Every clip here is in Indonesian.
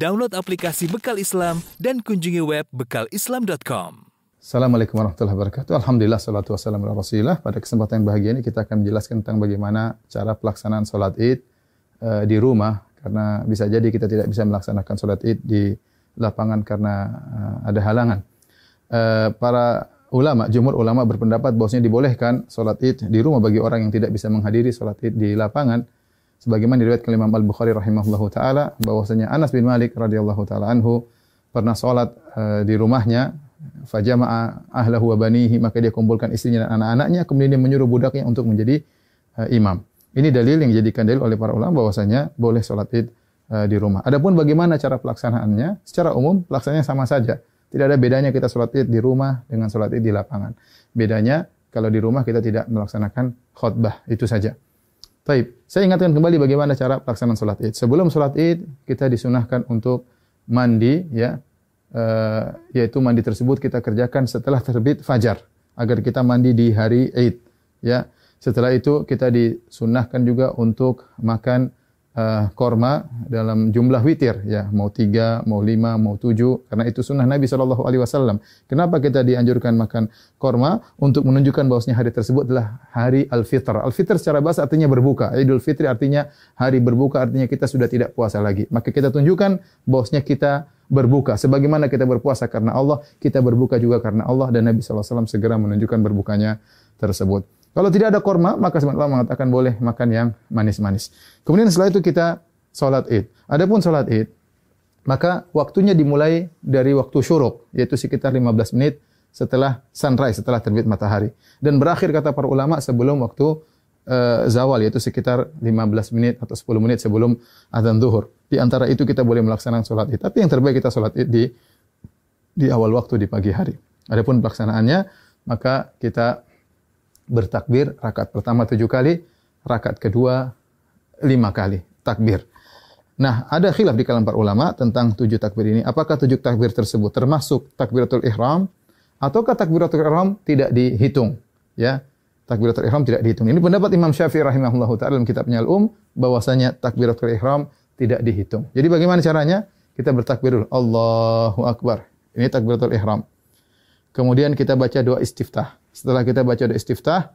Download aplikasi Bekal Islam dan kunjungi web bekalislam.com. Assalamualaikum warahmatullahi wabarakatuh. Alhamdulillah salatu wassalamu ala rasulillah. Pada kesempatan yang bahagia ini kita akan menjelaskan tentang bagaimana cara pelaksanaan sholat id uh, di rumah. Karena bisa jadi kita tidak bisa melaksanakan sholat id di lapangan karena uh, ada halangan. Uh, para ulama, jumhur ulama berpendapat bahwasanya dibolehkan sholat id di rumah bagi orang yang tidak bisa menghadiri sholat id di lapangan sebagaimana diriwayatkan Imam Al-Bukhari rahimahullahu taala bahwasanya Anas bin Malik radhiyallahu taala anhu pernah salat uh, di rumahnya fajama'a ahlahu wa banihi maka dia kumpulkan istrinya dan anak-anaknya kemudian dia menyuruh budaknya untuk menjadi uh, imam. Ini dalil yang dijadikan dalil oleh para ulama bahwasanya boleh salat Id uh, di rumah. Adapun bagaimana cara pelaksanaannya? Secara umum pelaksanaannya sama saja. Tidak ada bedanya kita salat Id di rumah dengan salat Id di lapangan. Bedanya kalau di rumah kita tidak melaksanakan khutbah, itu saja. Taib. Saya ingatkan kembali bagaimana cara pelaksanaan sholat id. Sebelum sholat id, kita disunahkan untuk mandi, ya, uh, yaitu mandi tersebut kita kerjakan setelah terbit fajar, agar kita mandi di hari id. Ya, setelah itu kita disunahkan juga untuk makan uh, korma dalam jumlah witir ya mau tiga mau lima mau tujuh karena itu sunnah Nabi Shallallahu Alaihi Wasallam. Kenapa kita dianjurkan makan korma untuk menunjukkan bahwasanya hari tersebut adalah hari al fitr. Al fitr secara bahasa artinya berbuka. Idul Fitri artinya hari berbuka artinya kita sudah tidak puasa lagi. Maka kita tunjukkan bahwasanya kita berbuka. Sebagaimana kita berpuasa karena Allah, kita berbuka juga karena Allah dan Nabi SAW segera menunjukkan berbukanya tersebut. Kalau tidak ada korma, maka sebenarnya mengatakan boleh makan yang manis-manis. Kemudian setelah itu kita sholat id. Adapun sholat id, maka waktunya dimulai dari waktu syuruk, yaitu sekitar 15 menit setelah sunrise, setelah terbit matahari. Dan berakhir kata para ulama sebelum waktu uh, zawal, yaitu sekitar 15 menit atau 10 menit sebelum adzan zuhur. Di antara itu kita boleh melaksanakan sholat id. Tapi yang terbaik kita sholat id di, di awal waktu di pagi hari. Adapun pelaksanaannya, maka kita bertakbir rakaat pertama tujuh kali, rakaat kedua lima kali takbir. Nah, ada khilaf di kalangan para ulama tentang tujuh takbir ini. Apakah tujuh takbir tersebut termasuk takbiratul ihram ataukah takbiratul ihram tidak dihitung? Ya, takbiratul ihram tidak dihitung. Ini pendapat Imam Syafi'i rahimahullahu taala dalam kitabnya Al-Um bahwasanya takbiratul ihram tidak dihitung. Jadi bagaimana caranya? Kita bertakbir dulu. Allahu akbar. Ini takbiratul ihram. Kemudian kita baca doa istiftah. Setelah kita baca doa istiftah,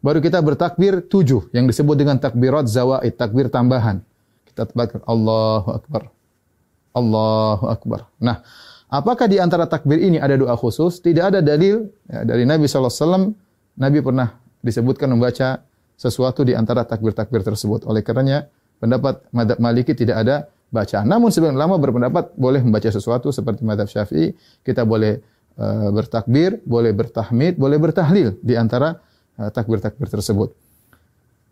baru kita bertakbir tujuh yang disebut dengan takbirat zawaid, takbir tambahan. Kita takbir Allahu Akbar. Allahu Akbar. Nah, apakah di antara takbir ini ada doa khusus? Tidak ada dalil ya, dari Nabi SAW. Nabi pernah disebutkan membaca sesuatu di antara takbir-takbir tersebut. Oleh karenanya, pendapat madhab maliki tidak ada bacaan. Namun sebagian lama berpendapat boleh membaca sesuatu seperti madhab syafi'i. Kita boleh bertakbir, boleh bertahmid, boleh bertahlil di antara uh, takbir-takbir tersebut.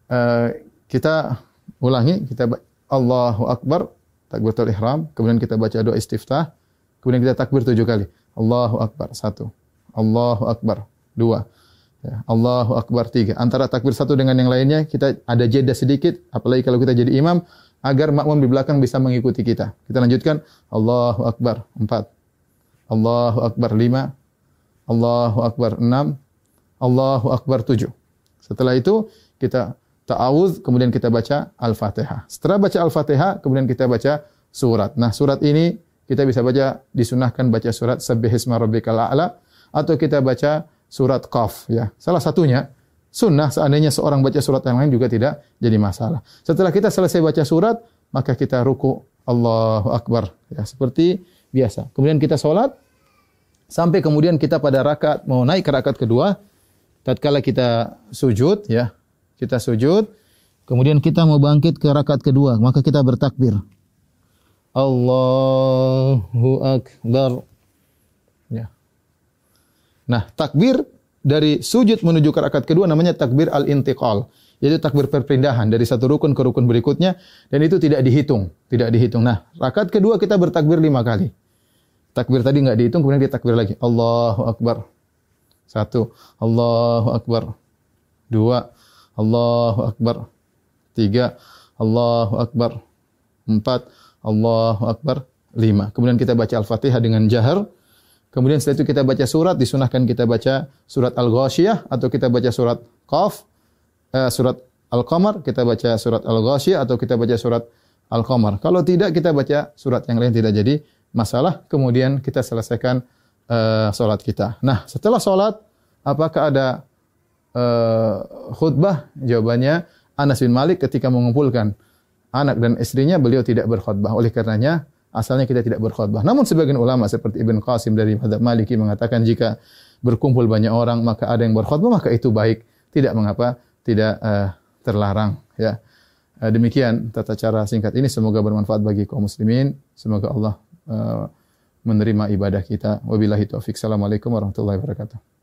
Uh, kita ulangi, kita Allahu Akbar, takbiratul ihram, kemudian kita baca doa istiftah, kemudian kita takbir tujuh kali. Allahu Akbar, satu. Allahu Akbar, dua. Ya, Allahu Akbar, tiga. Antara takbir satu dengan yang lainnya, kita ada jeda sedikit, apalagi kalau kita jadi imam, agar makmum di belakang bisa mengikuti kita. Kita lanjutkan, Allahu Akbar, empat. Allahu Akbar lima, Allahu Akbar enam, Allahu Akbar tujuh. Setelah itu kita ta'awuz, kemudian kita baca Al-Fatihah. Setelah baca Al-Fatihah, kemudian kita baca surat. Nah, surat ini kita bisa baca disunahkan baca surat Sabbihisma Rabbikal A'la atau kita baca surat Qaf ya. Salah satunya sunnah seandainya seorang baca surat yang lain juga tidak jadi masalah. Setelah kita selesai baca surat, maka kita ruku Allahu Akbar ya seperti biasa. Kemudian kita sholat, sampai kemudian kita pada rakaat mau naik ke rakaat kedua, tatkala kita sujud, ya, kita sujud, kemudian kita mau bangkit ke rakaat kedua, maka kita bertakbir. Allahu Akbar. Ya. Nah, takbir dari sujud menuju ke rakaat kedua namanya takbir al-intiqal yaitu takbir perpindahan dari satu rukun ke rukun berikutnya dan itu tidak dihitung, tidak dihitung. Nah, rakaat kedua kita bertakbir lima kali. Takbir tadi nggak dihitung, kemudian kita takbir lagi. Allahu Akbar. Satu. Allahu Akbar. Dua. Allahu Akbar. Tiga. Allahu Akbar. Empat. Allahu Akbar. Lima. Kemudian kita baca Al-Fatihah dengan jahar. Kemudian setelah itu kita baca surat, disunahkan kita baca surat Al-Ghashiyah atau kita baca surat Qaf uh, surat Al-Qamar, kita baca surat Al-Ghasyiyah atau kita baca surat Al-Qamar. Kalau tidak kita baca surat yang lain tidak jadi masalah. Kemudian kita selesaikan uh, salat kita. Nah, setelah salat apakah ada uh, khutbah? Jawabannya Anas bin Malik ketika mengumpulkan anak dan istrinya beliau tidak berkhutbah. Oleh karenanya asalnya kita tidak berkhutbah. Namun sebagian ulama seperti Ibn Qasim dari Madhab Maliki mengatakan jika berkumpul banyak orang maka ada yang berkhutbah maka itu baik. Tidak mengapa, tidak uh, terlarang ya. Demikian tata cara singkat ini semoga bermanfaat bagi kaum muslimin. Semoga Allah uh, menerima ibadah kita. Wabillahi taufik. Assalamualaikum warahmatullahi wabarakatuh.